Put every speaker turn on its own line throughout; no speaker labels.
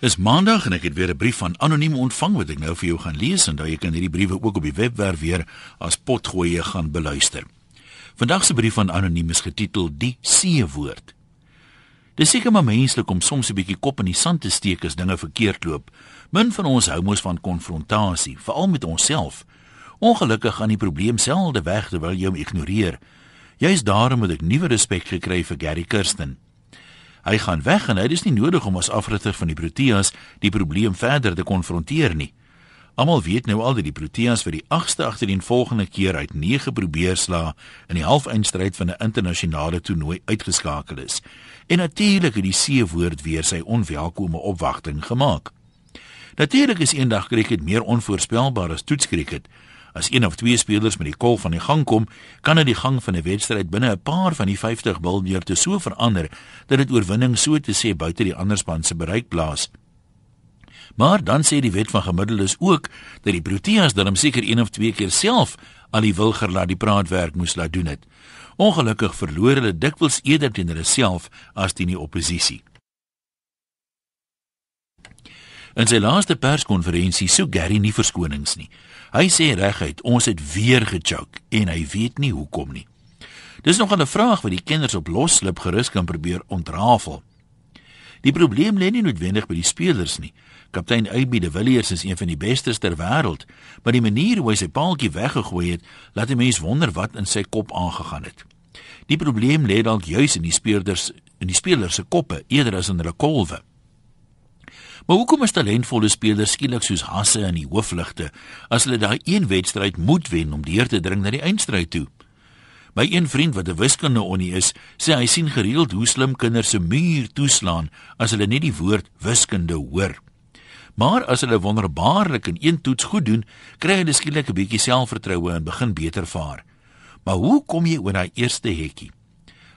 Is Maandag en ek het weer 'n brief van anoniem ontvang wat ek nou vir jou gaan lees en dan jy kan hierdie briewe ook op die webwerf weer as potgoeie gaan beluister. Vandag se brief van anoniem is getitel Die C-woord. Dis seker maar menslik om soms 'n bietjie kop in die sand te steek as dinge verkeerd loop. Min van ons hou mos van konfrontasie, veral met onsself. Ongelukkig gaan die probleem selde weg terwyl jy hom ignoreer. Juist daarom het ek nuwe respek gekry vir Gary Kirsten. Hy gaan weg en dit is nie nodig om as afrigter van die Proteas die probleem verder te konfronteer nie. Almal weet nou al dat die Proteas vir die 8ste agtereenvolgende keer uit 9 probeer sla in die halfeindstryd van 'n internasionale toernooi uitgeskakel is. En natuurlik het die C-woord weer sy onwelkome opwagting gemaak. Natuurlik is eendag kriket meer onvoorspelbaar as toetskriket. As een of twee spelers met die kol van die gang kom, kan dit die gang van 'n wedstryd binne 'n paar van die 50 bilbeurte so verander dat dit oorwinning so te sê buite die ander span se bereik plaas. Maar dan sê die wet van gemiddeldes ook dat die Proteas dan seker een of twee keer self al die wilger laat die praatwerk moes laat doen het. Ongelukkig verloor hulle dikwels eerder teen hulle self as teen die oppositie. In sy laaste perskonferensie sou Gary nie verskonings nie. Hy sê reguit, ons het weer gechoke en hy weet nie hoekom nie. Dis nog 'n vraag wat die kenners op loslip gerus kan probeer ontrafel. Die probleem lê nie noodwendig by die spelers nie. Kaptein AB de Villiers is een van die bestes ter wêreld, maar die manier hoe hy sy paaltjie weggegooi het, laat 'n mens wonder wat in sy kop aangegaan het. Die probleem lê dalk juis in die spelers in die spelers se koppe eerder as in hulle kolwe. Maar hoekom is talentvolle spelers skielik soos hasse in die hoofligte as hulle daai een wedstryd moet wen om deur te dring na die eindstryd toe? My een vriend wat 'n wiskunde onnie is, sê hy sien gereeld hoe slim kinders se muur toeslaan as hulle net die woord wiskunde hoor. Maar as hulle wonderbaarlik in een toets goed doen, kry hulle skielik 'n bietjie selfvertroue en begin beter vaar. Maar hoe kom jy oor daai eerste hekkie?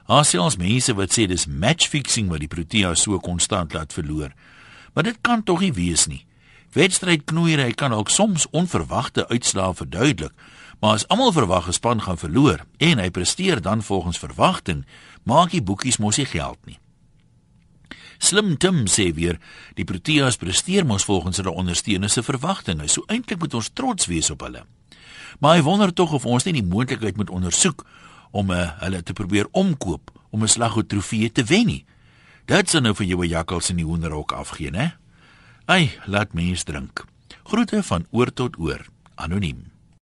Daar selfs mense wat sê dis matchfixing wat die Proteas so konstant laat verloor. Maar dit kan tog nie wees nie. Wedstrydknoeiery kan ook soms onverwagte uitslae verduidelik, maar as almal verwag 'n span gaan verloor en hy presteer dan volgens verwagting, maak die boekies mos nie geld nie. Slim Tim sê weer, die Proteas presteer mos volgens hulle ondersteuners se verwagtinge, so eintlik moet ons trots wees op hulle. Maar hy wonder tog of ons nie die moontlikheid moet ondersoek om uh, hulle te probeer omkoop om 'n slaggoed trofee te wen nie. Dit sou nou vir jou 'n jakkals in die hoenderhok afgee, né? Ai, laat mens drink. Groete van oor tot oor. Anoniem.